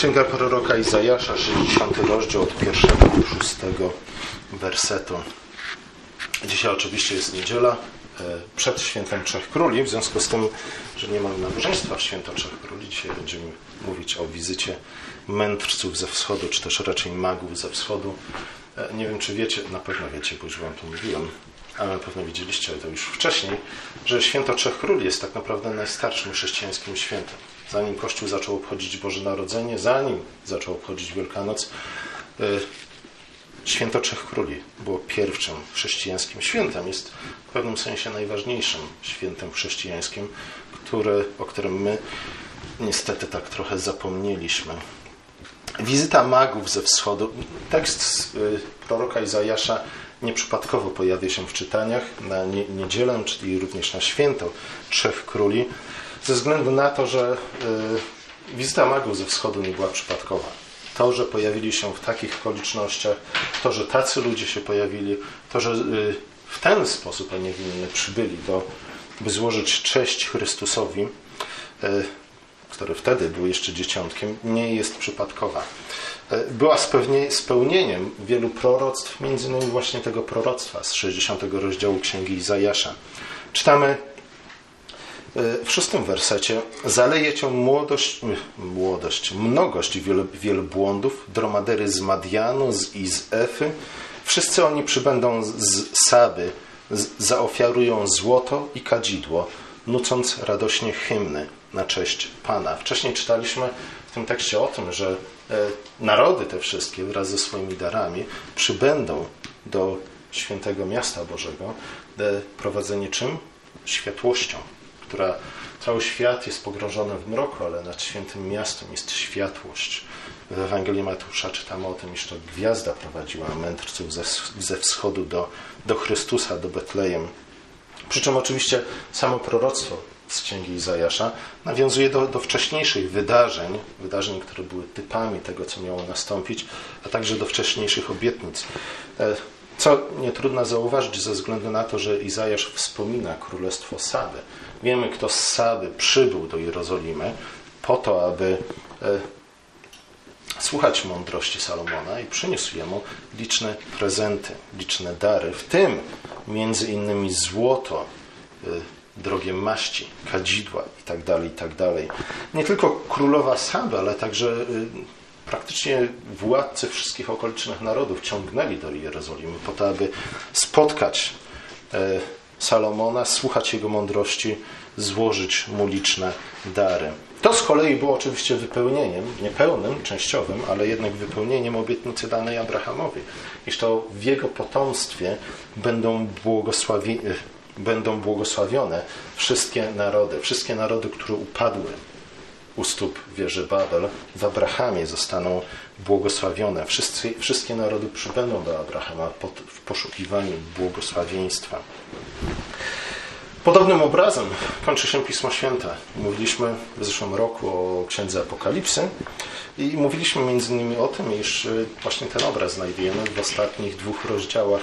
Księga proroka Izajasza, 60 rozdział od pierwszego do szóstego wersetu. Dzisiaj oczywiście jest niedziela e, przed świętem Trzech Króli, w związku z tym, że nie mamy nabożeństwa w święto Trzech Króli, dzisiaj będziemy mówić o wizycie mędrców ze wschodu, czy też raczej magów ze wschodu. E, nie wiem, czy wiecie, na pewno wiecie, bo już wam to mówiłem, ale na pewno widzieliście to już wcześniej, że święto Trzech Króli jest tak naprawdę najstarszym chrześcijańskim świętem. Zanim Kościół zaczął obchodzić Boże Narodzenie, zanim zaczął obchodzić Wielkanoc, e, Święto Trzech Króli było pierwszym chrześcijańskim świętem. Jest w pewnym sensie najważniejszym świętem chrześcijańskim, który, o którym my niestety tak trochę zapomnieliśmy. Wizyta magów ze wschodu. Tekst y, proroka Izajasza nieprzypadkowo pojawia się w czytaniach na niedzielę, czyli również na święto Trzech Króli, ze względu na to, że y, wizyta magów ze wschodu nie była przypadkowa. To, że pojawili się w takich okolicznościach, to, że tacy ludzie się pojawili, to, że y, w ten sposób, a nie w inny, przybyli, do, by złożyć cześć Chrystusowi, który wtedy był jeszcze dzieciątkiem, nie jest przypadkowa. Była spełnieniem wielu proroctw, między innymi właśnie tego proroctwa z 60 rozdziału Księgi Izajasza. Czytamy w szóstym wersecie zaleje cię młodość, młodość mnogość wielbłądów, dromadery z Madianu z, i z Efy. Wszyscy oni przybędą z Saby, z, zaofiarują złoto i kadzidło, nucąc radośnie hymny na cześć Pana. Wcześniej czytaliśmy w tym tekście o tym, że e, narody te wszystkie wraz ze swoimi darami przybędą do świętego miasta Bożego, prowadzenie czym? Światłością, która cały świat jest pogrążony w mroku, ale nad świętym miastem jest światłość. W Ewangelii Mateusza czytamy o tym, iż to gwiazda prowadziła mędrców ze, wschodu do, do Chrystusa, do Betlejem. Przy czym oczywiście samo proroctwo z księgi Izajasza nawiązuje do, do wcześniejszych wydarzeń, wydarzeń, które były typami tego, co miało nastąpić, a także do wcześniejszych obietnic. E, co nie trudno zauważyć ze względu na to, że Izajasz wspomina królestwo Sady. Wiemy, kto z Sady przybył do Jerozolimy po to, aby e, słuchać mądrości Salomona i przyniósł jemu liczne prezenty, liczne dary, w tym między innymi złoto, e, drogie maści, kadzidła itd., tak itd. Tak nie tylko królowa Saba, ale także e, praktycznie władcy wszystkich okolicznych narodów ciągnęli do Jerozolimy po to, aby spotkać Salomona, słuchać jego mądrości, złożyć mu liczne dary. To z kolei było oczywiście wypełnieniem, niepełnym, częściowym, ale jednak wypełnieniem obietnicy danej Abrahamowi, iż to w jego potomstwie będą, błogosławi, będą błogosławione wszystkie narody, wszystkie narody, które upadły u stóp wieży Babel, w Abrahamie zostaną błogosławione. Wszyscy, wszystkie narody przybędą do Abrahama pod, w poszukiwaniu błogosławieństwa. Podobnym obrazem kończy się Pismo Święte. Mówiliśmy w zeszłym roku o Księdze Apokalipsy i mówiliśmy między innymi o tym, iż e, właśnie ten obraz znajdujemy w ostatnich dwóch rozdziałach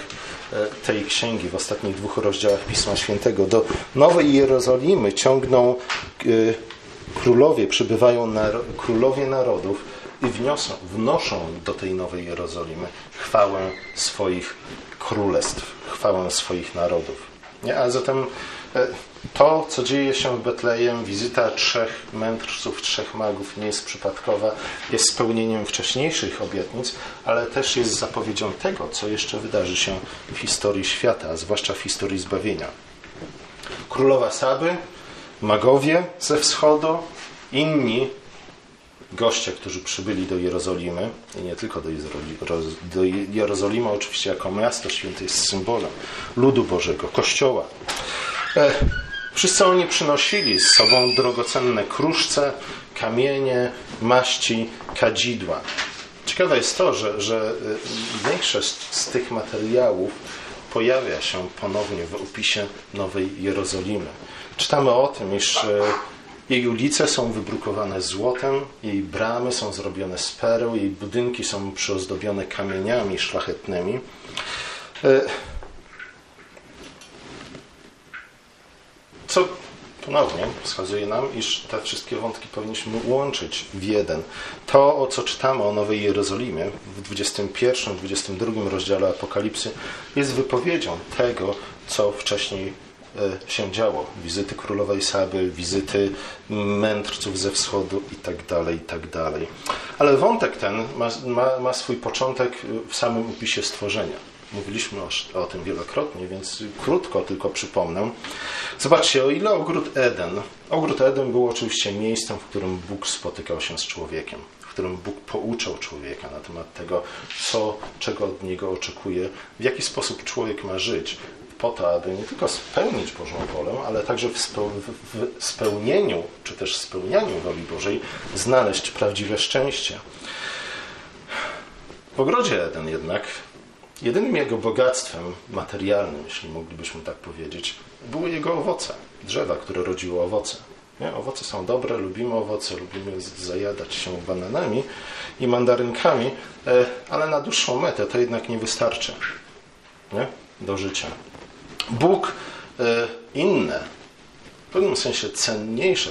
e, tej księgi, w ostatnich dwóch rozdziałach Pisma Świętego. Do Nowej Jerozolimy ciągną e, królowie, przybywają królowie narodów i wniosą, wnoszą do tej Nowej Jerozolimy chwałę swoich królestw, chwałę swoich narodów. Nie? A zatem E, to, co dzieje się w Betlejem, wizyta trzech mędrców, trzech magów nie jest przypadkowa, jest spełnieniem wcześniejszych obietnic, ale też jest zapowiedzią tego, co jeszcze wydarzy się w historii świata, zwłaszcza w historii zbawienia. Królowa Saby, magowie ze wschodu, inni goście, którzy przybyli do Jerozolimy i nie tylko do, do Jerozolimy, oczywiście jako miasto święte jest symbolem ludu Bożego, Kościoła. E, wszyscy oni przynosili z sobą drogocenne kruszce, kamienie, maści, kadzidła. Ciekawe jest to, że, że e, większość z tych materiałów pojawia się ponownie w opisie Nowej Jerozolimy. Czytamy o tym, iż e, jej ulice są wybrukowane złotem, jej bramy są zrobione z pereł, jej budynki są przyozdobione kamieniami szlachetnymi. Co ponownie wskazuje nam, iż te wszystkie wątki powinniśmy łączyć w jeden. To, o co czytamy o Nowej Jerozolimie w 21-22 rozdziale Apokalipsy, jest wypowiedzią tego, co wcześniej e, się działo. Wizyty królowej Saby, wizyty mędrców ze wschodu itd., tak itd. Tak Ale wątek ten ma, ma, ma swój początek w samym opisie stworzenia. Mówiliśmy o, o, tym wielokrotnie, więc krótko tylko przypomnę. Zobaczcie, o ile ogród Eden. Ogród Eden był oczywiście miejscem, w którym Bóg spotykał się z człowiekiem, w którym Bóg pouczał człowieka na temat tego, co, czego od niego oczekuje, w jaki sposób człowiek ma żyć, po to, aby nie tylko spełnić Bożą wolę, ale także w, spełnieniu, czy też spełnianiu woli Bożej znaleźć prawdziwe szczęście. W ogrodzie Eden jednak Jedynym jego bogactwem materialnym, jeśli moglibyśmy tak powiedzieć, były jego owoce, drzewa, które rodziły owoce. Nie? Owoce są dobre, lubimy owoce, lubimy zajadać się bananami i mandarynkami, e, ale na dłuższą metę to jednak nie wystarczy nie? do życia. Bóg e, inne w pewnym sensie cenniejsze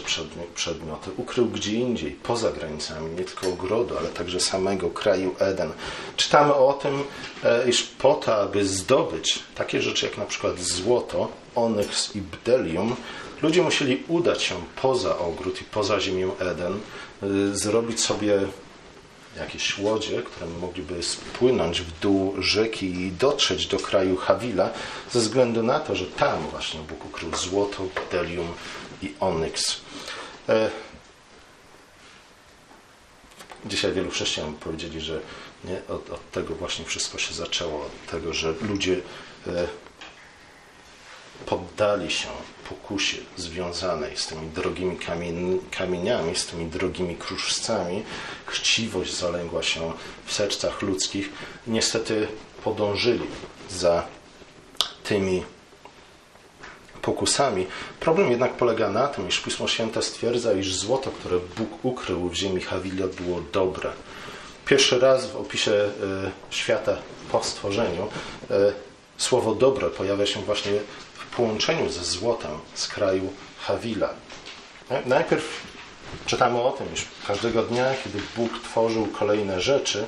przedmioty ukrył gdzie indziej, poza granicami nie tylko ogrodu, ale także samego kraju Eden. Czytamy o tym, e, iż po to, aby zdobyć takie rzeczy jak na przykład złoto, onyks i bdelium, ludzie musieli udać się poza ogród i poza ziemię Eden, e, zrobić sobie jakieś łodzie, które mogliby spłynąć w dół rzeki i dotrzeć do kraju Hawila, ze względu na to, że tam właśnie Bóg ukrył złoto, bdelium i onyks. E, dzisiaj wielu chrześcijan powiedzieli, że nie, od, od, tego właśnie wszystko się zaczęło, od tego, że ludzie e, poddali się pokusie związanej z tymi drogimi kamieniami, z tymi drogimi kruszcami. Chciwość zalęgła się w sercach ludzkich. Niestety podążyli za tymi pokusami. Problem jednak polega na tym, iż Pismo Święte stwierdza, iż złoto, które Bóg ukrył w ziemi Hawila, było dobre. Pierwszy raz w opisie y, świata po stworzeniu y, słowo dobre pojawia się właśnie połączeniu ze złotem z kraju Hawila. Najpierw czytamy o tym, iż każdego dnia, kiedy Bóg tworzył kolejne rzeczy,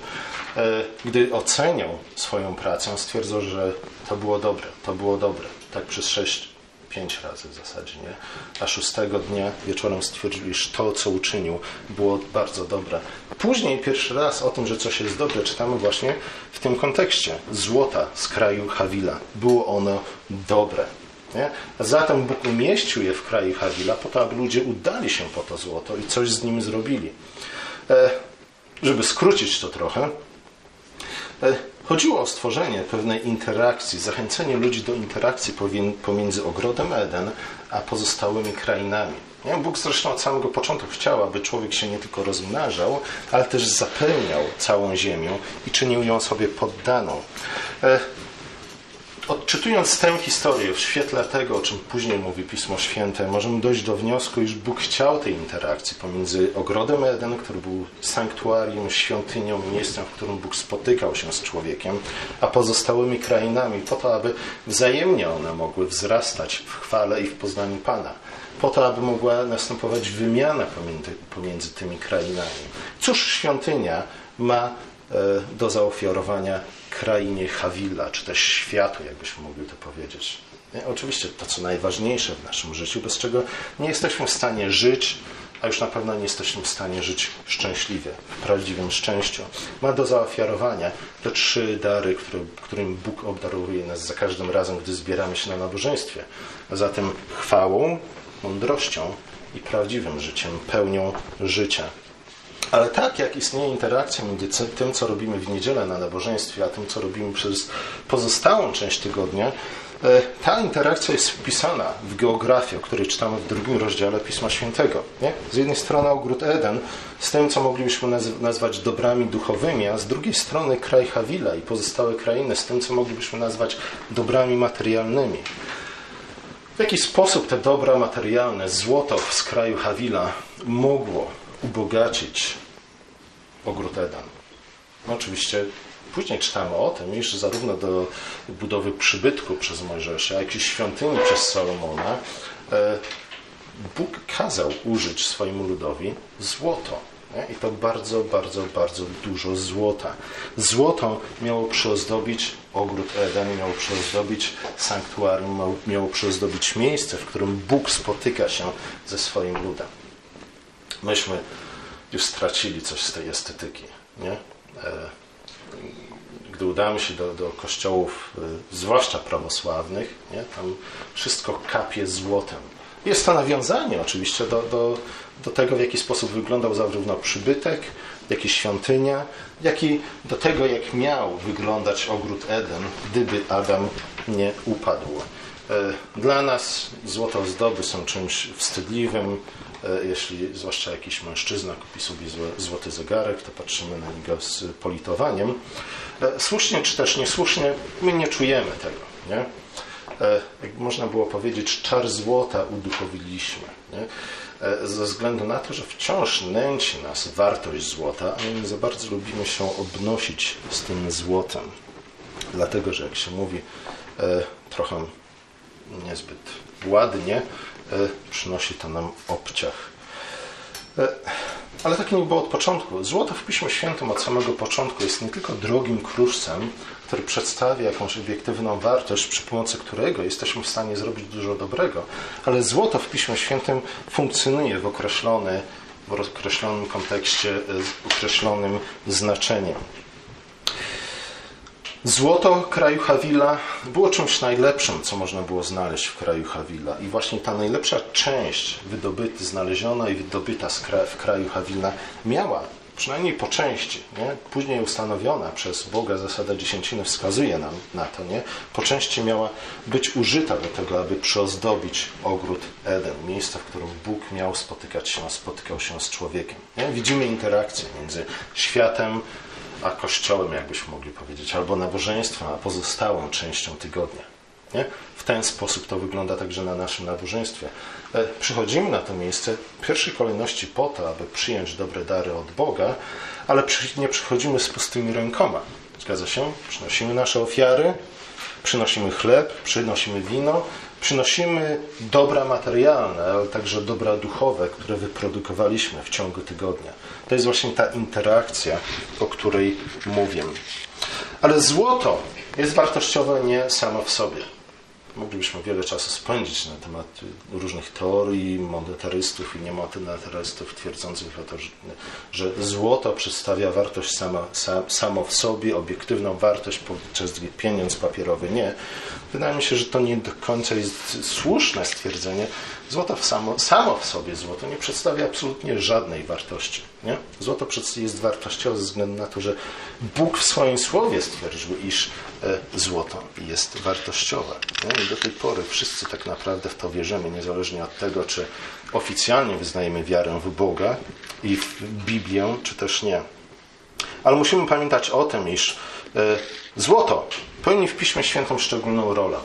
e, gdy oceniał swoją pracę, stwierdzał, że to było dobre, to było dobre. Tak przez sześć, pięć razy w zasadzie, nie? A szóstego dnia wieczorem stwierdził, iż to, co uczynił, było bardzo dobre. Później pierwszy raz o tym, że coś jest dobre, czytamy właśnie w tym kontekście. Złota z kraju Hawila. Było ono dobre. Nie? Zatem Bóg umieścił je w kraju Hawila po to, aby ludzie udali się po to złoto i coś z nim zrobili. E, żeby skrócić to trochę, e, chodziło o stworzenie pewnej interakcji, zachęcenie ludzi do interakcji pomiędzy ogrodem Eden a pozostałymi krainami. Nie? Bóg zresztą od samego początku chciał, aby człowiek się nie tylko rozmnażał, ale też zapełniał całą ziemię i czynił ją sobie poddaną. E, Odczytując tę historię w świetle tego, o czym później mówi Pismo Święte, możemy dojść do wniosku, iż Bóg chciał tej interakcji pomiędzy ogrodem Eden, który był sanktuarium, świątynią, miejscem, w którym Bóg spotykał się z człowiekiem, a pozostałymi krainami, po to, aby wzajemnie one mogły wzrastać w chwale i w poznaniu Pana po to, aby mogła następować wymiana pomiędzy, pomiędzy tymi krainami. Cóż świątynia ma e, do zaofiarowania krainie Hawila, czy też światu, jakbyśmy mogli to powiedzieć. Oczywiście to, co najważniejsze w naszym życiu, bez czego nie jesteśmy w stanie żyć, a już na pewno nie jesteśmy w stanie żyć szczęśliwie, prawdziwym szczęściu. Ma do zaofiarowania te trzy dary, które, którym Bóg obdarowuje nas za każdym razem, gdy zbieramy się na nabożeństwie. A zatem chwałą, mądrością i prawdziwym życiem, pełnią życia. Ale tak jak istnieje interakcja między tym, co robimy w niedzielę na nabożeństwie, a tym, co robimy przez pozostałą część tygodnia, e, ta interakcja jest wpisana w geografię, o której czytamy w drugim rozdziale Pisma Świętego. Nie? Z jednej strony ogród Eden, z tym, co moglibyśmy nazwać dobrami duchowymi, a z drugiej strony kraj Hawila i pozostałe krainy, z tym, co moglibyśmy nazwać dobrami materialnymi. W jaki sposób te dobra materialne, złoto z kraju Hawila mogło ubogacić ogród Eden. No oczywiście później czytamy o tym, iż zarówno do budowy przybytku przez Mojżesza, jak i świątyni przez Salomona e, Bóg kazał użyć swojemu ludowi złoto. I to bardzo, bardzo, bardzo dużo złota. Złoto miało przyozdobić ogród Eden, miało przyozdobić sanktuarium, miało przyozdobić miejsce, w którym Bóg spotyka się ze swoim ludem. Myśmy już stracili coś z tej estetyki. Nie? E, gdy udamy się do, do kościołów, e, zwłaszcza prawosławnych, nie? tam wszystko kapie złotem. Jest to nawiązanie oczywiście do, do, do tego, w jaki sposób wyglądał zarówno przybytek, jak i świątynia, jak i do tego, jak miał wyglądać ogród Eden, gdyby Adam nie upadł. E, dla nas złote ozdoby są czymś wstydliwym. E, jeśli zwłaszcza jakiś mężczyzna kupi sobie złoty zegarek, to patrzymy na niego z politowaniem. E, słusznie czy też niesłusznie, my nie czujemy tego. Nie? Jak można było powiedzieć, czar złota uduchowiliśmy. Nie? Ze względu na to, że wciąż nęci nas wartość złota, a my za bardzo lubimy się obnosić z tym złotem. Dlatego, że jak się mówi trochę niezbyt ładnie, e, przynosi to nam obciach. E, ale tak nie było od początku. Złoto w Piśmie Świętym od samego początku jest nie tylko drogim kruszcem, który przedstawia jakąś obiektywną wartość, przy pomocy którego jesteśmy w stanie zrobić dużo dobrego, ale złoto w Piśmie Świętym funkcjonuje w, określony, w określonym kontekście, z określonym znaczeniem. Złoto kraju Hawila było czymś najlepszym, co można było znaleźć w kraju Hawila. I właśnie ta najlepsza część wydobyta, znaleziona i wydobyta w kraju Hawila miała, przynajmniej po części, nie? później ustanowiona przez Boga zasada dziesięciny wskazuje nam na to, nie? po części miała być użyta do tego, aby przyozdobić ogród Eden, miejsce, w którym Bóg miał spotykać się, spotykał się z człowiekiem. Nie? Widzimy interakcję między światem, a kościołem, jakbyśmy mogli powiedzieć, albo nabożeństwem, a pozostałą częścią tygodnia. Nie? W ten sposób to wygląda także na naszym nabożeństwie. E, przychodzimy na to miejsce w pierwszej kolejności po to, aby przyjąć dobre dary od Boga, ale nie przychodzimy z pustymi rękoma. Zgadza się? Przynosimy nasze ofiary, przynosimy chleb, przynosimy wino, przynosimy dobra materialne, ale także dobra duchowe, które wyprodukowaliśmy w ciągu tygodnia. To jest właśnie ta interakcja, o której mówię. Ale złoto jest wartościowe nie samo w sobie. Moglibyśmy wiele czasu spędzić na temat różnych teorii monetarystów i niemonetarystów twierdzących o to, że, złoto przedstawia wartość sama, samo w sobie, obiektywną wartość, podczas gdy pieniądz papierowy nie. Wydaje mi się, że to nie do końca jest słuszne stwierdzenie. Złoto samo, samo w sobie złoto nie przedstawia absolutnie żadnej wartości. Nie? Złoto jest wartościowe ze względu na to, że Bóg w swoim słowie stwierdził, iż e, złoto jest wartościowe. Nie? I do tej pory wszyscy tak naprawdę w to wierzymy, niezależnie od tego, czy oficjalnie wyznajemy wiarę w Boga i w Biblię, czy też nie. Ale musimy pamiętać o tym, iż e, złoto pełni w Piśmie Świętym szczególną rolę.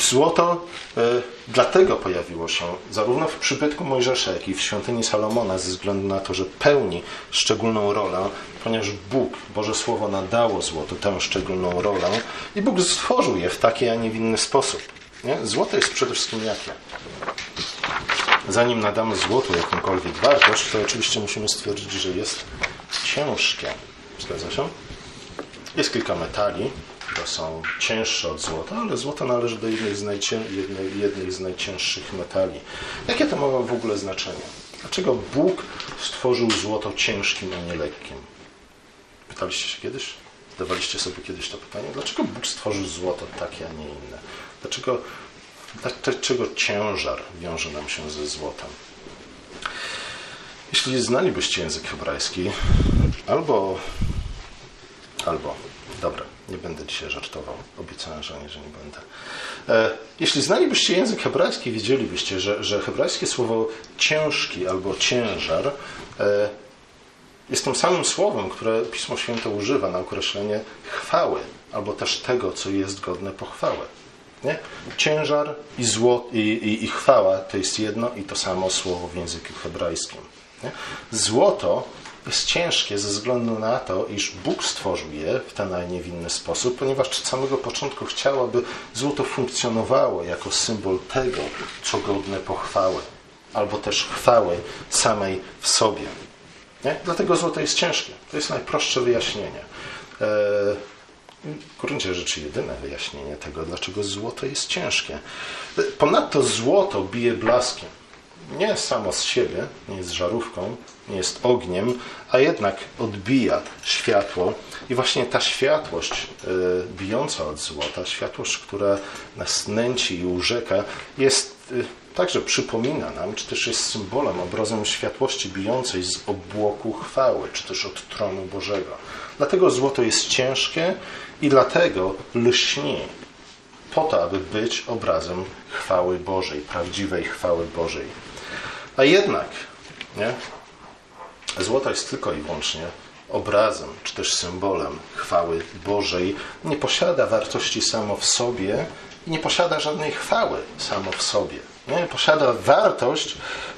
Złoto e, dlatego pojawiło się zarówno w przybytku Mojżesza, jak i w świątyni Salomona, ze względu na to, że pełni szczególną rolę, ponieważ Bóg, Boże Słowo nadało złotu tę szczególną rolę i Bóg stworzył je w taki, a nie w inny sposób. Nie? Złoto jest przede wszystkim jakie? Zanim nadamy złotu jakąkolwiek wartość, to oczywiście musimy stwierdzić, że jest ciężkie. Zgadza się? Jest kilka metali, są cięższe od złota, ale złoto należy do jednej z, najcię, jednej, jednej z najcięższych metali. Jakie to ma w ogóle znaczenie? Dlaczego Bóg stworzył złoto ciężkim, a nie lekkim? Pytaliście się kiedyś? Zadawaliście sobie kiedyś to pytanie? Dlaczego Bóg stworzył złoto takie, a nie inne? Dlaczego, dlaczego ciężar wiąże nam się ze złotem? Jeśli znalibyście język hebrajski, albo, albo, dobra, nie będę dzisiaj żartował. Obiecałem żonie, że nie będę. E, jeśli znalibyście język hebrajski, wiedzielibyście, że, że hebrajskie słowo ciężki albo ciężar e, jest tym samym słowem, które Pismo Święte używa na określenie chwały, albo też tego, co jest godne pochwały. Nie? Ciężar i, zło, i, i, i chwała to jest jedno i to samo słowo w języku hebrajskim. Nie? Złoto jest ciężkie ze względu na to, iż Bóg stworzył je w ten, a nie w inny sposób, ponieważ od samego początku chciał, aby złoto funkcjonowało jako symbol tego, co godne pochwały. albo też chwały samej w sobie. Nie? Dlatego złoto jest ciężkie. To jest najprostsze wyjaśnienie. E, w gruncie rzeczy jedyne wyjaśnienie tego, dlaczego złoto jest ciężkie. Ponadto złoto bije blaskiem. Nie samo z siebie, nie jest żarówką, nie jest ogniem, a jednak odbija światło. I właśnie ta światłość e, bijąca od złota, światłość, która nas nęci i urzeka, jest e, także przypomina nam, czy też jest symbolem, obrazem światłości bijącej z obłoku chwały, czy też od tronu Bożego. Dlatego złoto jest ciężkie i dlatego lśni po to, aby być obrazem chwały Bożej, prawdziwej chwały Bożej. A jednak, nie? Złoto jest tylko i wyłącznie obrazem, czy też symbolem chwały Bożej. Nie posiada wartości samo w sobie i nie posiada żadnej chwały samo w sobie. Nie? Posiada wartość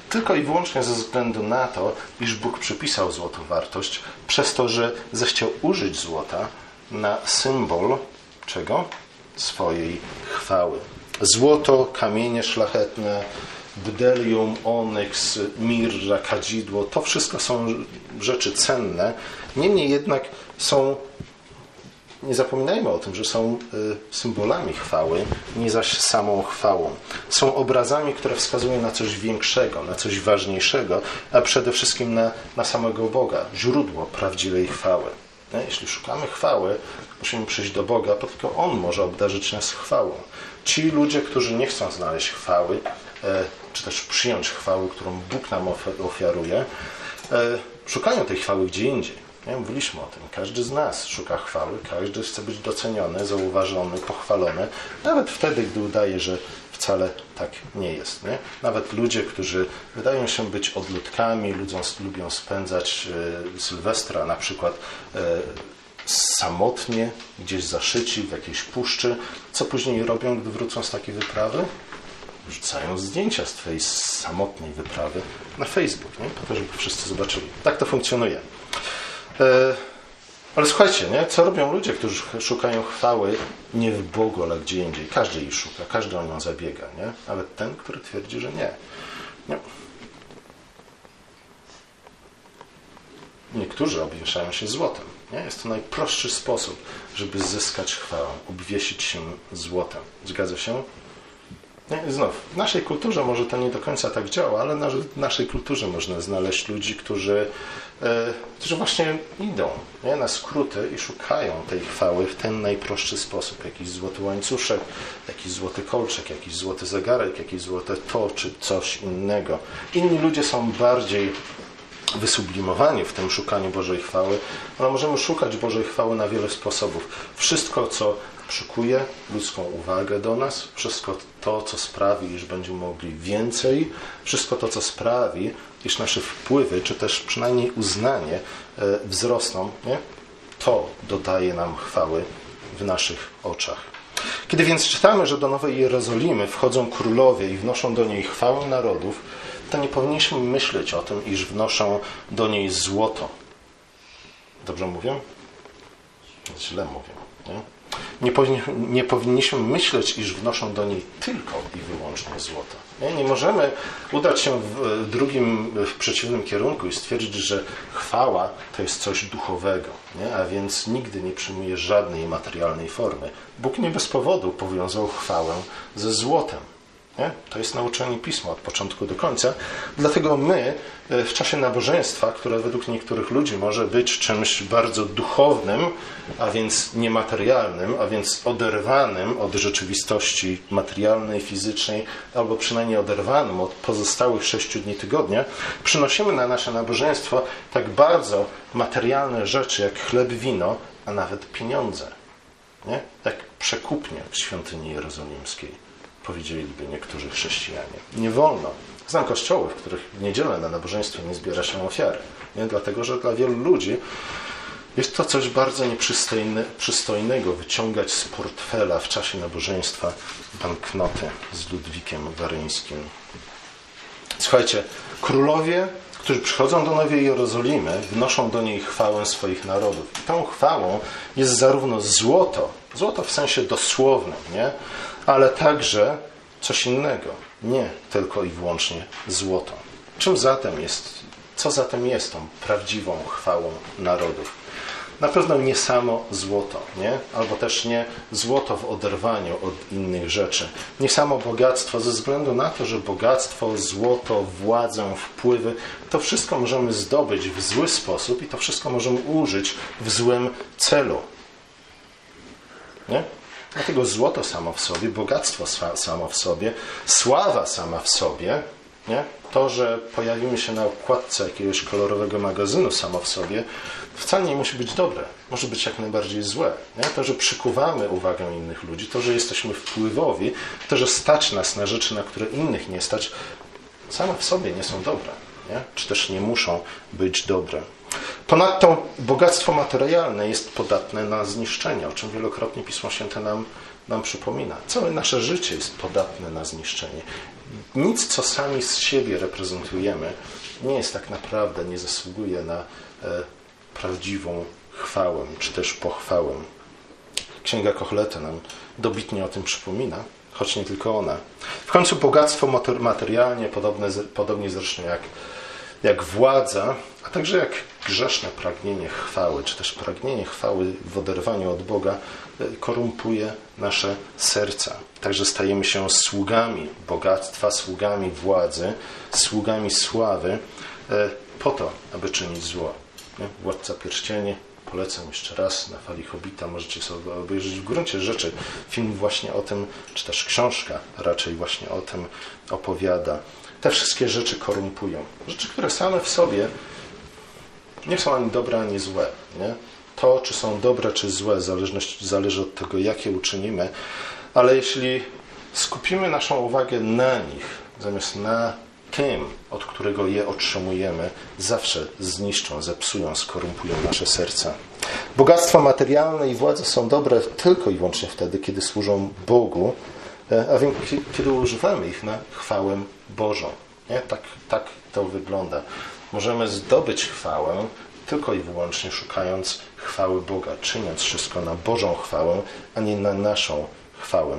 tylko i wyłącznie ze względu na to, iż Bóg przypisał złotu wartość, przez to, że zechciał użyć złota na symbol czego? Swojej chwały. Złoto, kamienie szlachetne, bdelium, onyks, mirra, kadzidło, to wszystko są rzeczy cenne. Niemniej jednak są nie zapominajmy o tym, że są y, symbolami chwały, nie zaś samą chwałą. Są obrazami, które wskazują na coś większego, na coś ważniejszego, a przede wszystkim na, na samego Boga, źródło prawdziwej chwały. Jeśli szukamy chwały, musimy przyjść do Boga, bo tylko On może obdarzyć nas chwałą. Ci ludzie, którzy nie chcą znaleźć chwały, czy też przyjąć chwały, którą Bóg nam ofiaruje, e, szukają tej chwały gdzie indziej. Nie? Mówiliśmy o tym. Każdy z nas szuka chwały, każdy chce być doceniony, zauważony, pochwalony, nawet wtedy, gdy udaje, że wcale tak nie jest. Nie? Nawet ludzie, którzy wydają się być odludkami, ludziom, lubią spędzać e, Sylwestra na przykład e, samotnie, gdzieś zaszyci w jakiejś puszczy, co później robią, gdy wrócą z takiej wyprawy? Rzucają zdjęcia z twojej samotnej wyprawy na Facebook, nie? po to, żeby wszyscy zobaczyli. Tak to funkcjonuje. E, ale słuchajcie, nie? co robią ludzie, którzy szukają chwały nie w Bogu, ale gdzie indziej. Każdy jej szuka, każdy o nią zabiega. Nie? Nawet ten, który twierdzi, że nie. nie. Niektórzy obwieszają się złotem. Nie? Jest to najprostszy sposób, żeby zyskać chwałę, obwiesić się złotem. Zgadza się? Nie? Znów, w naszej kulturze może to nie do końca tak działa, ale w naszej kulturze można znaleźć ludzi, którzy E, którzy właśnie idą nie, na skróty i szukają tej chwały w ten najprostszy sposób. Jakiś złoty łańcuszek, jakiś złoty kolczek, jakiś złoty zegarek, jakieś złote to czy coś innego. Inni ludzie są bardziej wysublimowani w tym szukaniu Bożej chwały, ale możemy szukać Bożej chwały na wiele sposobów. Wszystko, co przykuje ludzką uwagę do nas, wszystko to, co sprawi, iż będziemy mogli więcej, wszystko to, co sprawi, iż nasze wpływy, czy też przynajmniej uznanie e, wzrosną, nie? to dodaje nam chwały w naszych oczach. Kiedy więc czytamy, że do Nowej Jerozolimy wchodzą królowie i wnoszą do niej chwałę narodów, to nie powinniśmy myśleć o tym, iż wnoszą do niej złoto. Dobrze mówię? Źle mówię. Nie? Nie, powinni, nie powinniśmy myśleć, iż wnoszą do niej tylko i wyłącznie złoto. Nie, nie możemy udać się w drugim, w przeciwnym kierunku i stwierdzić, że chwała to jest coś duchowego, nie? a więc nigdy nie przyjmuje żadnej materialnej formy. Bóg nie bez powodu powiązał chwałę ze złotem. Nie? To jest nauczanie pisma od początku do końca. Dlatego my e, w czasie nabożeństwa, które według niektórych ludzi może być czymś bardzo duchownym, a więc niematerialnym, a więc oderwanym od rzeczywistości materialnej, fizycznej, albo przynajmniej oderwanym od pozostałych sześciu dni tygodnia, przynosimy na nasze nabożeństwo tak bardzo materialne rzeczy jak chleb, wino, a nawet pieniądze. Nie? Jak przekupnie w świątyni jerozolimskiej powiedzieliby niektórzy chrześcijanie. Nie wolno. Znam kościoły, w których w niedzielę na nabożeństwie nie zbiera się ofiary. Nie? Dlatego, że dla wielu ludzi jest to coś bardzo nieprzystojnego wyciągać z portfela w czasie nabożeństwa banknoty z Ludwikiem Waryńskim. Słuchajcie, królowie, którzy przychodzą do Nowej Jerozolimy, wnoszą do niej chwałę swoich narodów. I tą chwałą jest zarówno złoto, złoto w sensie dosłownym, nie? Ale także coś innego. nie tylko i wyłącznie złoto. Czym zatem jest, co zatem jest tą prawdziwą chwałą narodów? Na pewno nie samo złoto, nie? albo też nie złoto w oderwaniu od innych rzeczy. Nie samo bogactwo, ze względu na to, że bogactwo, złoto, władzę, wpływy, to wszystko możemy zdobyć w zły sposób i to wszystko możemy użyć w złym celu. Nie? Dlatego złoto samo w sobie, bogactwo samo w sobie, sława sama w sobie, nie? to, że pojawimy się na okładce jakiegoś kolorowego magazynu samo w sobie, wcale nie musi być dobre. Może być jak najbardziej złe. Nie? To, że przykuwamy uwagę innych ludzi, to, że jesteśmy wpływowi, to, że stać nas na rzeczy, na które innych nie stać, same w sobie nie są dobre. Nie? Czy też nie muszą być dobre. Ponadto bogactwo materialne jest podatne na zniszczenie, o czym wielokrotnie Pismo Święte nam, nam przypomina. Całe nasze życie jest podatne na zniszczenie. Nic, co sami z siebie reprezentujemy, nie jest tak naprawdę, nie zasługuje na e, prawdziwą chwałę, czy też pochwałę. Księga Kochleta nam dobitnie o tym przypomina, choć nie tylko ona. W końcu bogactwo materialnie, podobne, podobnie zresztą jak, jak władza, a także jak grzeszne pragnienie chwały, czy też pragnienie chwały w oderwaniu od Boga, e, korumpuje nasze serca. Także stajemy się sługami bogactwa, sługami władzy, sługami sławy, e, po to, aby czynić zło. Władca Pierścienie, polecam jeszcze raz na fali Hobita, możecie sobie obejrzeć w gruncie rzeczy film właśnie o tym, czy też książka raczej właśnie o tym opowiada. Te wszystkie rzeczy korumpują. Rzeczy, które same w sobie nie są ani dobre, ani złe. Nie? To, czy są dobre, czy złe, zależność, zależy od tego, jakie uczynimy, ale jeśli skupimy naszą uwagę na nich, zamiast na tym, od którego je otrzymujemy, zawsze zniszczą, zepsują, skorumpują nasze serca. Bogactwa materialne i władze są dobre tylko i wyłącznie wtedy, kiedy służą Bogu, e, a więc kiedy używamy ich na chwałę Bożą. Nie? Tak, tak to wygląda. Możemy zdobyć chwałę tylko i wyłącznie szukając chwały Boga, czyniąc wszystko na Bożą chwałę, a nie na naszą chwałę.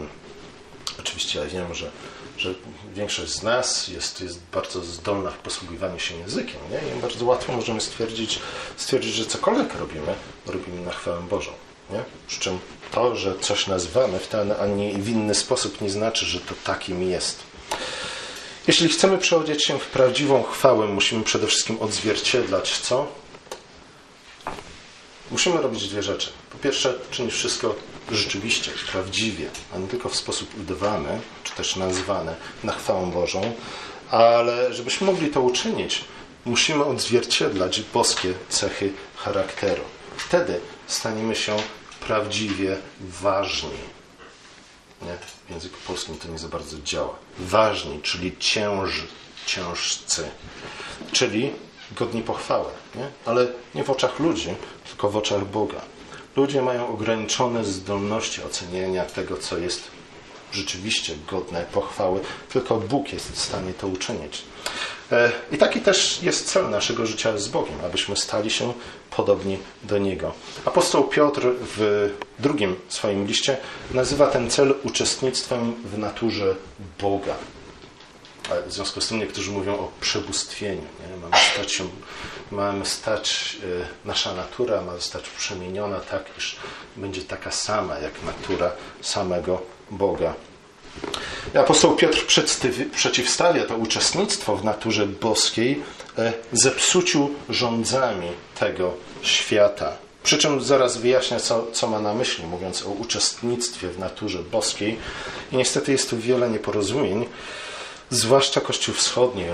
Oczywiście ja wiem, że, że większość z nas jest, jest bardzo zdolna w posługiwaniu się językiem nie? i bardzo łatwo możemy stwierdzić, stwierdzić, że cokolwiek robimy, robimy na chwałę Bożą. Nie? Przy czym to, że coś nazywamy w ten, a nie w inny sposób nie znaczy, że to takim jest. Jeśli chcemy przeodzieć się w prawdziwą chwałę, musimy przede wszystkim odzwierciedlać co? Musimy robić dwie rzeczy. Po pierwsze, czynić wszystko rzeczywiście, prawdziwie, a nie tylko w sposób udawany, czy też nazwany na chwałę Bożą, ale żebyśmy mogli to uczynić, musimy odzwierciedlać boskie cechy charakteru. Wtedy staniemy się prawdziwie ważni. Nie? W języku polskim to nie za bardzo działa. Ważni, czyli cięż, ciężcy, czyli godni pochwały, nie? ale nie w oczach ludzi, tylko w oczach Boga. Ludzie mają ograniczone zdolności ocenienia tego, co jest rzeczywiście godne pochwały, tylko Bóg jest w stanie to uczynić. E, I taki też jest cel naszego życia z Bogiem, abyśmy stali się podobni do Niego. Apostoł Piotr w drugim swoim liście nazywa ten cel uczestnictwem w naturze Boga. W związku z tym niektórzy mówią o przebóstwieniu. Nie? Mamy stać się, mamy stać, e, nasza natura ma zostać przemieniona tak, iż będzie taka sama jak natura samego Boga. Apostoł Piotr przeciwstawia to uczestnictwo w naturze boskiej e, zepsuciu rządzami tego świata. Przy czym zaraz wyjaśnia, co, co ma na myśli, mówiąc o uczestnictwie w naturze boskiej. I niestety jest tu wiele nieporozumień. Zwłaszcza Kościół Wschodni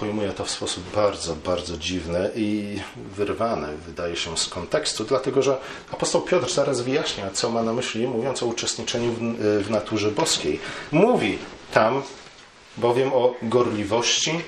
pojmuje to w sposób bardzo, bardzo dziwny i wyrwany, wydaje się, z kontekstu, dlatego że apostoł Piotr zaraz wyjaśnia, co ma na myśli, mówiąc o uczestniczeniu w, w naturze boskiej. Mówi tam bowiem o gorliwości,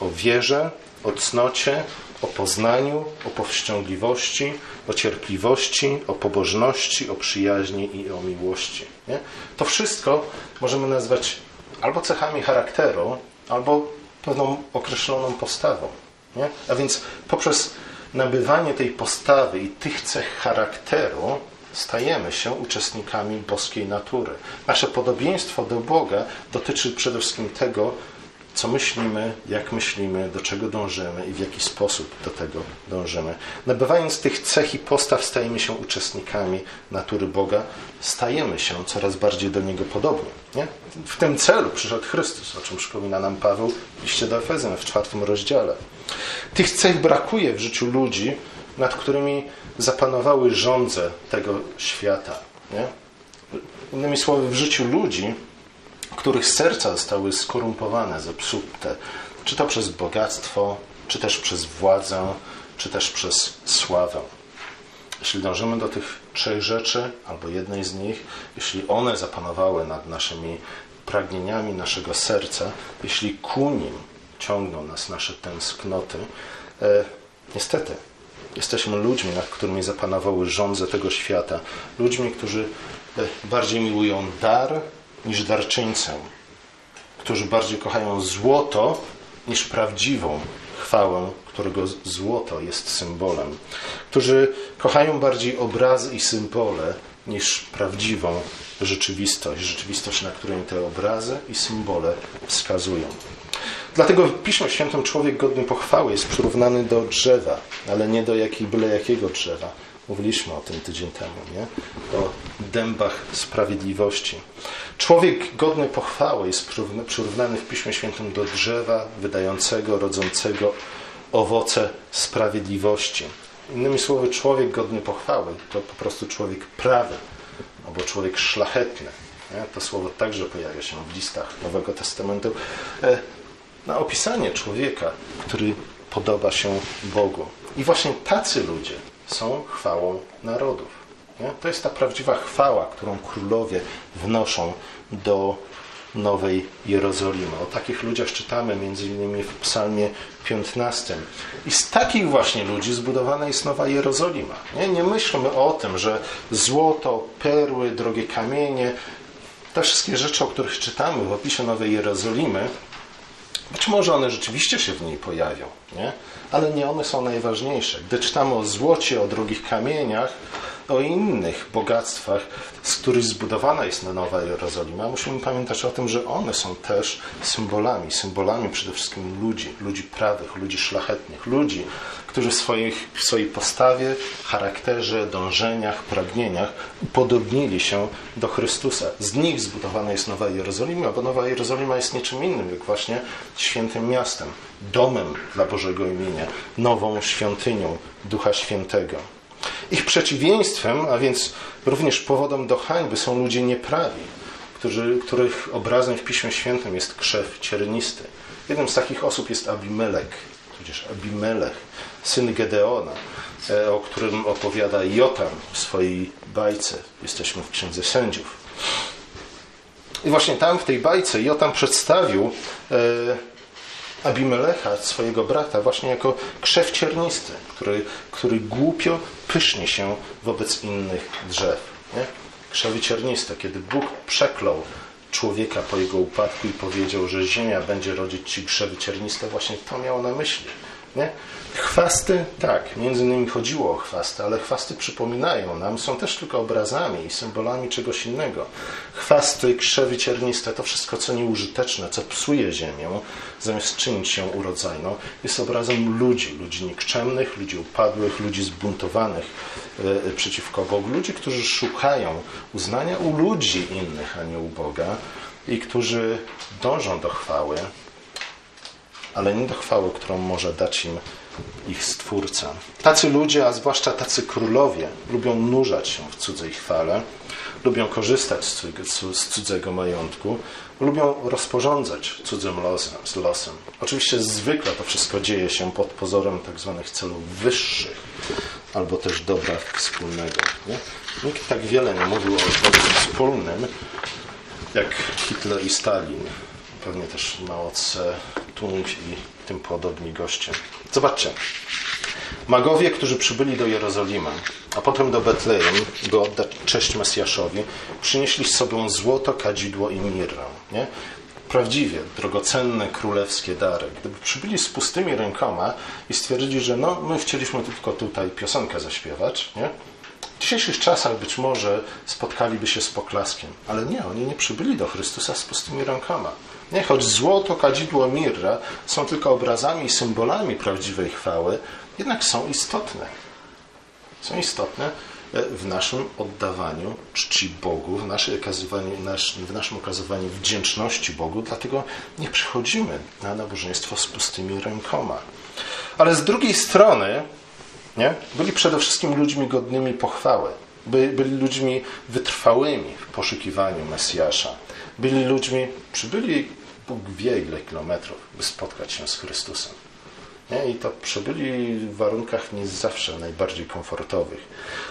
o wierze, o cnocie, o poznaniu, o powściągliwości, o cierpliwości, o pobożności, o przyjaźni i o miłości. Nie? To wszystko możemy nazwać albo cechami charakteru, albo pewną określoną postawą. Nie? A więc poprzez nabywanie tej postawy i tych cech charakteru stajemy się uczestnikami boskiej natury. Nasze podobieństwo do Boga dotyczy przede wszystkim tego, co myślimy, jak myślimy, do czego dążymy i w jaki sposób do tego dążymy. Nabywając tych cech i postaw, stajemy się uczestnikami natury Boga, stajemy się coraz bardziej do Niego podobni. Nie? W tym celu przyszedł Chrystus, o czym przypomina nam Paweł w liście do Efezjan w czwartym rozdziale. Tych cech brakuje w życiu ludzi, nad którymi zapanowały rządze tego świata. Nie? Innymi słowy, w życiu ludzi których serca zostały skorumpowane, zepsute, czy to przez bogactwo, czy też przez władzę, czy też przez sławę. Jeśli dążymy do tych trzech rzeczy, albo jednej z nich, jeśli one zapanowały nad naszymi pragnieniami naszego serca, jeśli ku nim ciągną nas nasze tęsknoty, e, niestety jesteśmy ludźmi, nad którymi zapanowały rządze tego świata. Ludźmi, którzy e, bardziej miłują dar niż darczyńcę, którzy bardziej kochają złoto niż prawdziwą chwałę, którego złoto jest symbolem, którzy kochają bardziej obrazy i symbole niż prawdziwą rzeczywistość, rzeczywistość, na której te obrazy i symbole wskazują. Dlatego w Piśmie Świętym człowiek godny pochwały jest przyrównany do drzewa, ale nie do jakiej, byle jakiego drzewa. Mówiliśmy o tym tydzień temu, nie? O dębach sprawiedliwości. Człowiek godny pochwały jest przyrównany w Piśmie Świętym do drzewa wydającego, rodzącego owoce sprawiedliwości. Innymi słowy, człowiek godny pochwały to po prostu człowiek prawy albo człowiek szlachetny. To słowo także pojawia się w listach Nowego Testamentu e, na opisanie człowieka, który podoba się Bogu. I właśnie tacy ludzie są chwałą narodów. Nie? To jest ta prawdziwa chwała, którą królowie wnoszą do Nowej Jerozolimy. O takich ludziach czytamy innymi w Psalmie 15. I z takich właśnie ludzi zbudowana jest Nowa Jerozolima. Nie, nie myślmy o tym, że złoto, perły, drogie kamienie, te wszystkie rzeczy, o których czytamy w opisie Nowej Jerozolimy, być może one rzeczywiście się w niej pojawią, nie? ale nie one są najważniejsze. Gdy czytamy o złocie, o drogich kamieniach, o innych bogactwach, z których zbudowana jest Nowa Jerozolima, musimy pamiętać o tym, że one są też symbolami, symbolami przede wszystkim ludzi, ludzi prawych, ludzi szlachetnych, ludzi, którzy w, swoich, w swojej postawie, charakterze, dążeniach, pragnieniach upodobnili się do Chrystusa. Z nich zbudowana jest Nowa Jerozolima, bo Nowa Jerozolima jest niczym innym, jak właśnie świętym miastem, domem dla Bożego imienia, nową świątynią Ducha Świętego. Ich przeciwieństwem, a więc również powodem do hańby są ludzie nieprawi, którzy, których obrazem w Piśmie Świętym jest krzew ciernisty. Jednym z takich osób jest Abimelek, tudzież Abimelech, syn Gedeona, e, o którym opowiada Jotam w swojej bajce. Jesteśmy w Księdze Sędziów. I właśnie tam w tej bajce Jotam przedstawił e, Abimelecha, swojego brata, właśnie jako krzew ciernisty, który, który głupio pysznie się wobec innych drzew. Nie? Krzewy cierniste, kiedy Bóg przeklął człowieka po jego upadku i powiedział, że ziemia będzie rodzić ci krzewy cierniste, właśnie to miało na myśli. Nie? Chwasty, tak, między innymi chodziło o chwasty, ale chwasty przypominają nam, są też tylko obrazami i symbolami czegoś innego. Chwasty, krzewy cierniste, to wszystko, co nieużyteczne, co psuje ziemię, zamiast czynić ją urodzajną, jest obrazem ludzi, ludzi nikczemnych, ludzi upadłych, ludzi zbuntowanych e, przeciwko Bogu, ludzi, którzy szukają uznania u ludzi innych, a nie u Boga i którzy dążą do chwały, ale nie do chwały, którą może dać im ich Stwórca. Tacy ludzie, a zwłaszcza tacy królowie, lubią nurzać się w cudzej chwale, lubią korzystać z cudzego majątku, lubią rozporządzać cudzym losem, z losem. Oczywiście zwykle to wszystko dzieje się pod pozorem tzw. Tak celów wyższych albo też dobra wspólnego. Nie? Nikt tak wiele nie mówił o dobrze wspólnym jak Hitler i Stalin. Pewnie też Tse Tung i tym podobni goście. Zobaczcie. Magowie, którzy przybyli do Jerozolimy, a potem do Betlejem, by oddać cześć Mesjaszowi, przynieśli z sobą złoto, kadzidło i mirrę. Nie? Prawdziwie drogocenny królewskie dary. Gdyby przybyli z pustymi rękoma i stwierdzili, że no, my chcieliśmy tylko tutaj piosenkę zaśpiewać, nie? W dzisiejszych czasach być może spotkaliby się z poklaskiem, ale nie, oni nie przybyli do Chrystusa z pustymi rękoma. Nie, choć złoto, kadzidło, mirra są tylko obrazami i symbolami prawdziwej chwały, jednak są istotne. Są istotne e, w naszym oddawaniu czci Bogu, w, naszym okazywaniu, w naszym okazywaniu wdzięczności Bogu, dlatego nie przychodzimy na nabożeństwo z pustymi rękoma. Ale z drugiej strony nie? byli przede wszystkim ludźmi godnymi pochwały. By, byli ludźmi wytrwałymi w poszukiwaniu Mesjasza. Byli ludźmi, przybyli Bóg wie ile kilometrów, by spotkać się z Chrystusem. Nie? I to przybyli w warunkach nie zawsze najbardziej komfortowych.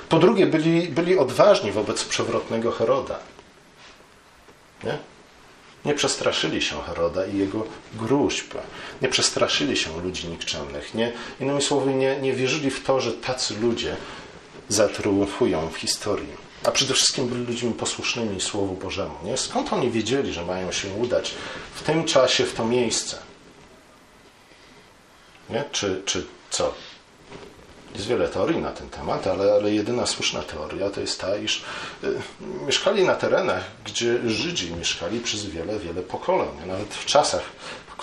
Po drugie, byli, byli odważni wobec przewrotnego Heroda. Nie? Nie przestraszyli się Heroda i jego gruźb. Nie przestraszyli się ludzi nikczemnych. Nie, innymi słowy, nie, nie wierzyli w to, że tacy ludzie zatriumfują w historii. A przede wszystkim byli ludźmi posłusznymi Słowu Bożemu. Nie? Skąd oni wiedzieli, że mają się udać w tym czasie, w to miejsce? Nie? Czy, czy co? Jest wiele teorii na ten temat, ale, ale jedyna słuszna teoria to jest ta, iż y, mieszkali na terenach, gdzie Żydzi mieszkali przez wiele, wiele pokoleń. Nawet w czasach,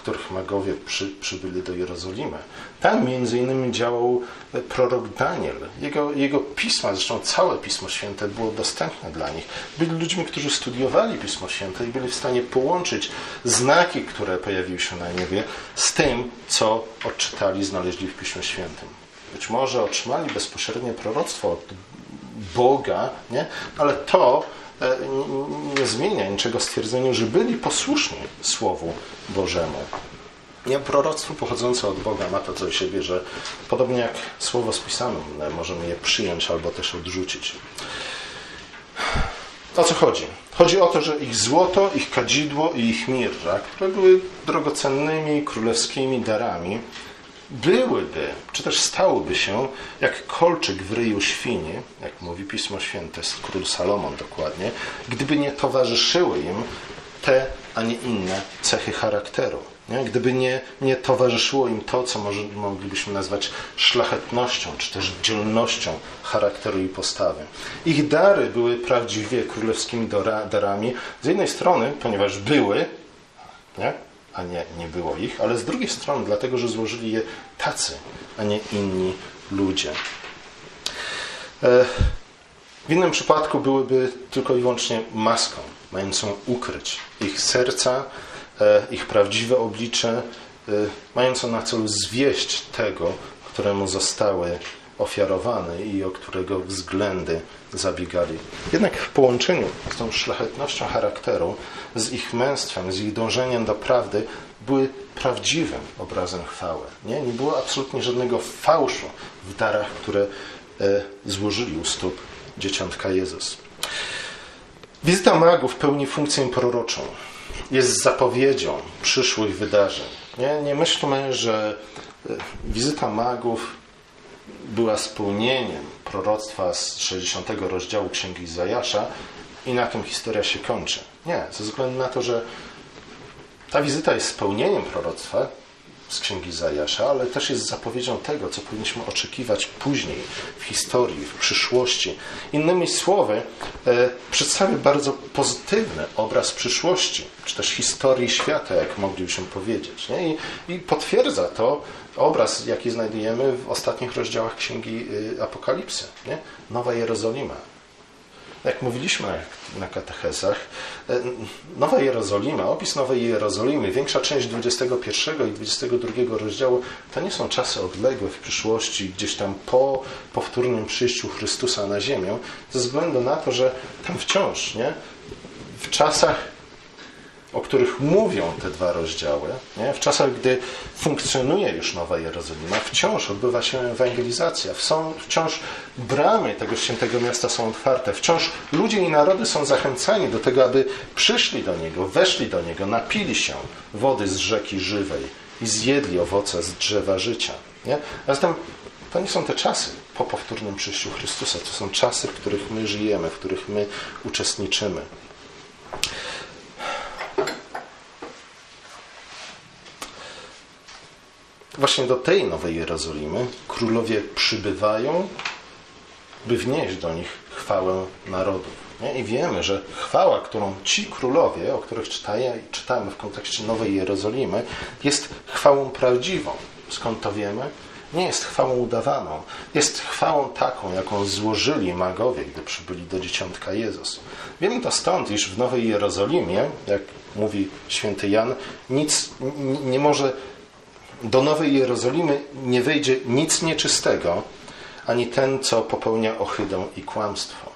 których magowie przy, przybyli do Jerozolimy. Tam między innymi działał prorok Daniel. Jego, jego pisma, zresztą całe Pismo Święte było dostępne dla nich. Byli ludźmi, którzy studiowali Pismo Święte i byli w stanie połączyć znaki, które pojawiły się na niebie, z tym, co odczytali, znaleźli w Piśmie Świętym. Być może otrzymali bezpośrednie proroctwo od Boga, nie? ale to e, nie zmienia niczego stwierdzeniu, że byli posłuszni Słowu Bożemu. Nie, proroctwo pochodzące od Boga ma to co do siebie, że podobnie jak słowo spisane, możemy je przyjąć albo też odrzucić. O co chodzi? Chodzi o to, że ich złoto, ich kadzidło i ich mirra, które były drogocennymi królewskimi darami, byłyby, czy też stałyby się jak kolczyk w ryju świni, jak mówi Pismo Święte, król Salomon dokładnie, gdyby nie towarzyszyły im te, a nie inne cechy charakteru. Nie? Gdyby nie, nie towarzyszyło im to, co może, moglibyśmy nazwać szlachetnością, czy też dzielnością charakteru i postawy. Ich dary były prawdziwie królewskimi darami. Z jednej strony, ponieważ były, nie? A nie, nie było ich, ale z drugiej strony, dlatego, że złożyli je tacy, a nie inni ludzie. E, w innym przypadku byłyby tylko i wyłącznie maską, mającą ukryć ich serca, e, ich prawdziwe oblicze, e, mającą na celu zwieść tego, któremu zostały ofiarowany i o którego względy zabiegali. Jednak w połączeniu z tą szlachetnością charakteru, z ich męstwem, z ich dążeniem do prawdy, były prawdziwym obrazem chwały. Nie, nie było absolutnie żadnego fałszu w darach, które e, złożyli u stóp dzieciątka Jezus. Wizyta magów pełni funkcję proroczą. Jest zapowiedzią przyszłych wydarzeń. Nie, nie myślmy, że e, wizyta magów była spełnieniem proroctwa z 60 rozdziału Księgi Zajasza i na tym historia się kończy. Nie, ze względu na to, że ta wizyta jest spełnieniem proroctwa z Księgi Zajasza, ale też jest zapowiedzią tego, co powinniśmy oczekiwać później w historii, w przyszłości. Innymi słowy, e, przedstawia bardzo pozytywny obraz przyszłości, czy też historii świata, jak moglibyśmy powiedzieć. I, I potwierdza to obraz, jaki znajdujemy w ostatnich rozdziałach Księgi y, Apokalipsy. Nie? Nowa Jerozolima. Jak mówiliśmy na katechezach, e, Nowa Jerozolima, opis Nowej Jerozolimy, większa część 21 i 22 rozdziału, to nie są czasy odległe w przyszłości, gdzieś tam po powtórnym przyjściu Chrystusa na ziemię, ze względu na to, że tam wciąż, nie? w czasach o których mówią te dwa rozdziały, nie? w czasach, gdy funkcjonuje już Nowa Jerozolima, wciąż odbywa się ewangelizacja, są, wciąż bramy tego świętego miasta są otwarte, wciąż ludzie i narody są zachęcani do tego, aby przyszli do Niego, weszli do Niego, napili się wody z rzeki żywej i zjedli owoce z drzewa życia. Nie? A zatem to nie są te czasy po powtórnym przyjściu Chrystusa, to są czasy, w których my żyjemy, w których my uczestniczymy. Właśnie do tej Nowej Jerozolimy królowie przybywają by wnieść do nich chwałę narodów. I wiemy, że chwała, którą ci królowie, o których czytaje, czytamy w kontekście Nowej Jerozolimy, jest chwałą prawdziwą. Skąd to wiemy? Nie jest chwałą udawaną. Jest chwałą taką, jaką złożyli magowie, gdy przybyli do dzieciątka Jezus. Wiemy to stąd, iż w Nowej Jerozolimie, jak mówi święty Jan, nic nie może do Nowej Jerozolimy nie wejdzie nic nieczystego, ani ten, co popełnia ohydę i kłamstwo.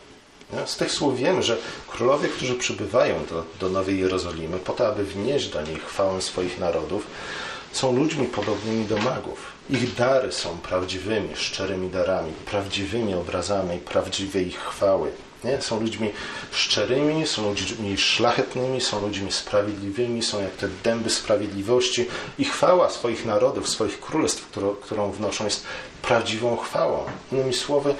Z tych słów wiemy, że królowie, którzy przybywają do, do Nowej Jerozolimy po to, aby wnieść do niej chwałę swoich narodów, są ludźmi podobnymi do magów. Ich dary są prawdziwymi, szczerymi darami, prawdziwymi obrazami prawdziwej chwały. Nie? Są ludźmi szczerymi, są ludźmi szlachetnymi, są ludźmi sprawiedliwymi, są jak te dęby sprawiedliwości i chwała swoich narodów, swoich królestw, którą, którą wnoszą, jest prawdziwą chwałą. Innymi słowy,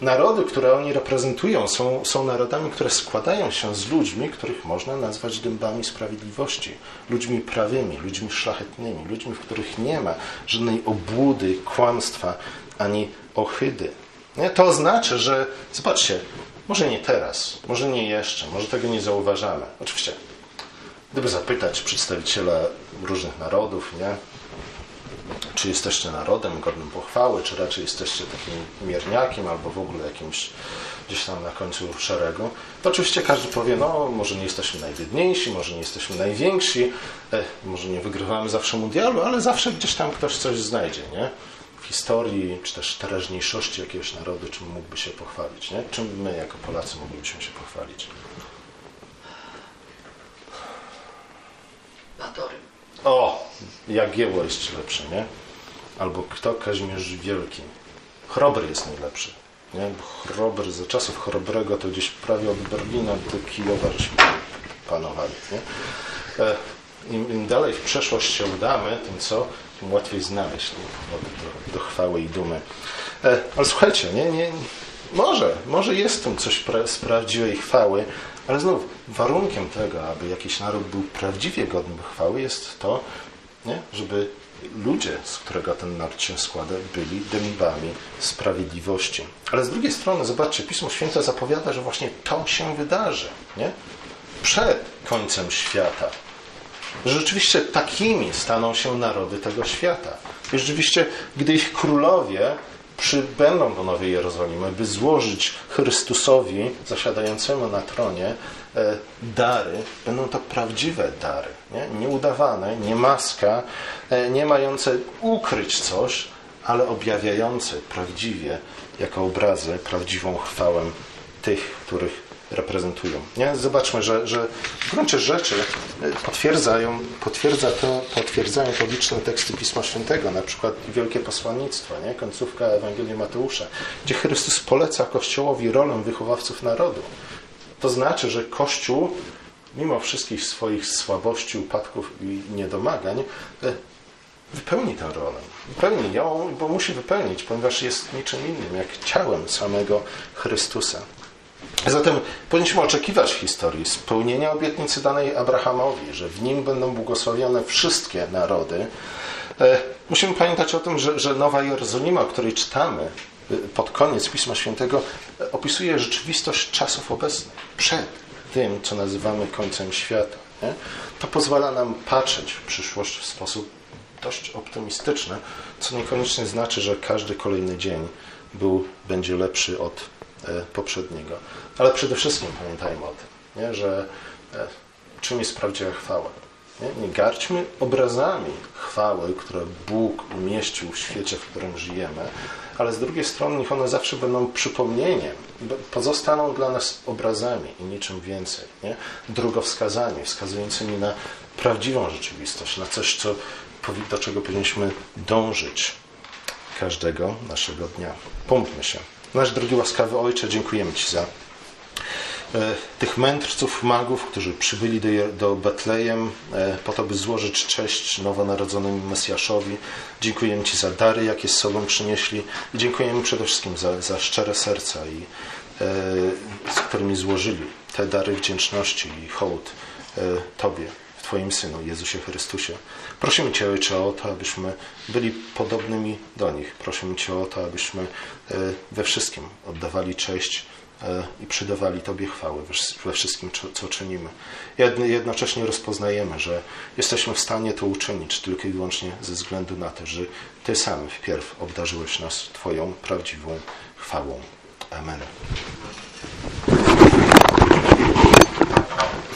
narody, które oni reprezentują, są, są narodami, które składają się z ludźmi, których można nazwać dębami sprawiedliwości, ludźmi prawymi, ludźmi szlachetnymi, ludźmi, w których nie ma żadnej obłudy, kłamstwa ani ohydy. Nie? To oznacza, że zobaczcie, może nie teraz, może nie jeszcze, może tego nie zauważamy. Oczywiście, gdyby zapytać przedstawiciela różnych narodów, nie? czy jesteście narodem godnym pochwały, czy raczej jesteście takim mierniakiem albo w ogóle jakimś gdzieś tam na końcu szeregu, to oczywiście każdy powie, no może nie jesteśmy najbiedniejsi, może nie jesteśmy najwięksi, eh, może nie wygrywamy zawsze mundialu, ale zawsze gdzieś tam ktoś coś znajdzie, nie? Historii, czy też teraźniejszości jakiegoś narodu, czym mógłby się pochwalić, nie? Czym my jako Polacy moglibyśmy się pochwalić? Batorym. O, Jagiełło jest lepszy, nie? Albo kto? Kazimierz Wielki. Chrobry jest najlepszy. Nie? Bo Chrobry, za czasów Chrobrego to gdzieś prawie od Berlina do Kijowa żeśmy panowali. Nie? E, Im, Im, dalej w przeszłość się udamy, tym co, łatwiej znaleźć do, do, chwały i dumy. E, ale słuchajcie, nie, nie, może, może jest tym coś pra, z prawdziwej chwały, ale znów warunkiem tego, aby jakiś naród był prawdziwie godny chwały, jest to, nie? żeby ludzie, z którego ten naród się składa, byli dębami sprawiedliwości. Ale z drugiej strony, zobaczcie, Pismo Święte zapowiada, że właśnie to się wydarzy. Nie? Przed końcem świata. Że rzeczywiście takimi staną się narody tego świata. I rzeczywiście, gdy ich królowie przybędą do Nowej Jerozolimy, by złożyć Chrystusowi zasiadającemu na tronie e, dary, będą to prawdziwe dary, nie, nie udawane, nie maska, e, nie mające ukryć coś, ale objawiające prawdziwie, jako obrazy, prawdziwą chwałę tych, których reprezentują. Nie? Zobaczmy, że, że w gruncie rzeczy e, potwierdzają, potwierdza to, potwierdzają to liczne teksty Pisma Świętego, na przykład Wielkie Posłannictwo, nie? końcówka Ewangelii Mateusza, gdzie Chrystus poleca Kościołowi rolę wychowawców narodu. To znaczy, że Kościół, mimo wszystkich swoich słabości, upadków i niedomagań, e, wypełni tę rolę. Wypełni ją, bo musi wypełnić, ponieważ jest niczym innym, jak ciałem samego Chrystusa. Zatem powinniśmy oczekiwać historii spełnienia obietnicy danej Abrahamowi, że w nim będą błogosławione wszystkie narody. E, musimy pamiętać o tym, że, że Nowa Jerozolima, o której czytamy e, pod koniec Pisma Świętego, e, opisuje rzeczywistość czasów obecnych, przed tym, co nazywamy końcem świata. Nie? To pozwala nam patrzeć w przyszłość w sposób dość optymistyczny, co niekoniecznie znaczy, że każdy kolejny dzień był, będzie lepszy od poprzedniego. Ale przede wszystkim pamiętajmy o tym, nie? że e, czym jest prawdziwa chwała. Nie? nie garćmy obrazami chwały, które Bóg umieścił w świecie, w którym żyjemy, ale z drugiej strony niech one zawsze będą przypomnieniem, pozostaną dla nas obrazami i niczym więcej. Nie? Drogowskazami, wskazującymi na prawdziwą rzeczywistość, na coś, co, do czego powinniśmy dążyć każdego naszego dnia. Pomódlmy się. Nasz drogi łaskawy Ojcze, dziękujemy Ci za E, tych mędrców, magów, którzy przybyli do, do Betlejem e, po to, by złożyć cześć nowonarodzonemu Mesjaszowi. Dziękujemy Ci za dary, jakie z sobą przynieśli i dziękujemy przede wszystkim za, za szczere serca, i, e, z którymi złożyli te dary wdzięczności i hołd Tobie w Twoim Synu, Jezusie Chrystusie. Prosimy Cię, Ojcze, o to, abyśmy byli podobnymi do nich. Prosimy Cię o to, abyśmy e, we wszystkim oddawali cześć e, i przydawali Tobie chwały we wszystkim, co czynimy. Jednocześnie rozpoznajemy, że jesteśmy w stanie to uczynić tylko i wyłącznie ze względu na to, że Ty sam wpierw obdarzyłeś nas Twoją prawdziwą chwałą. Amen.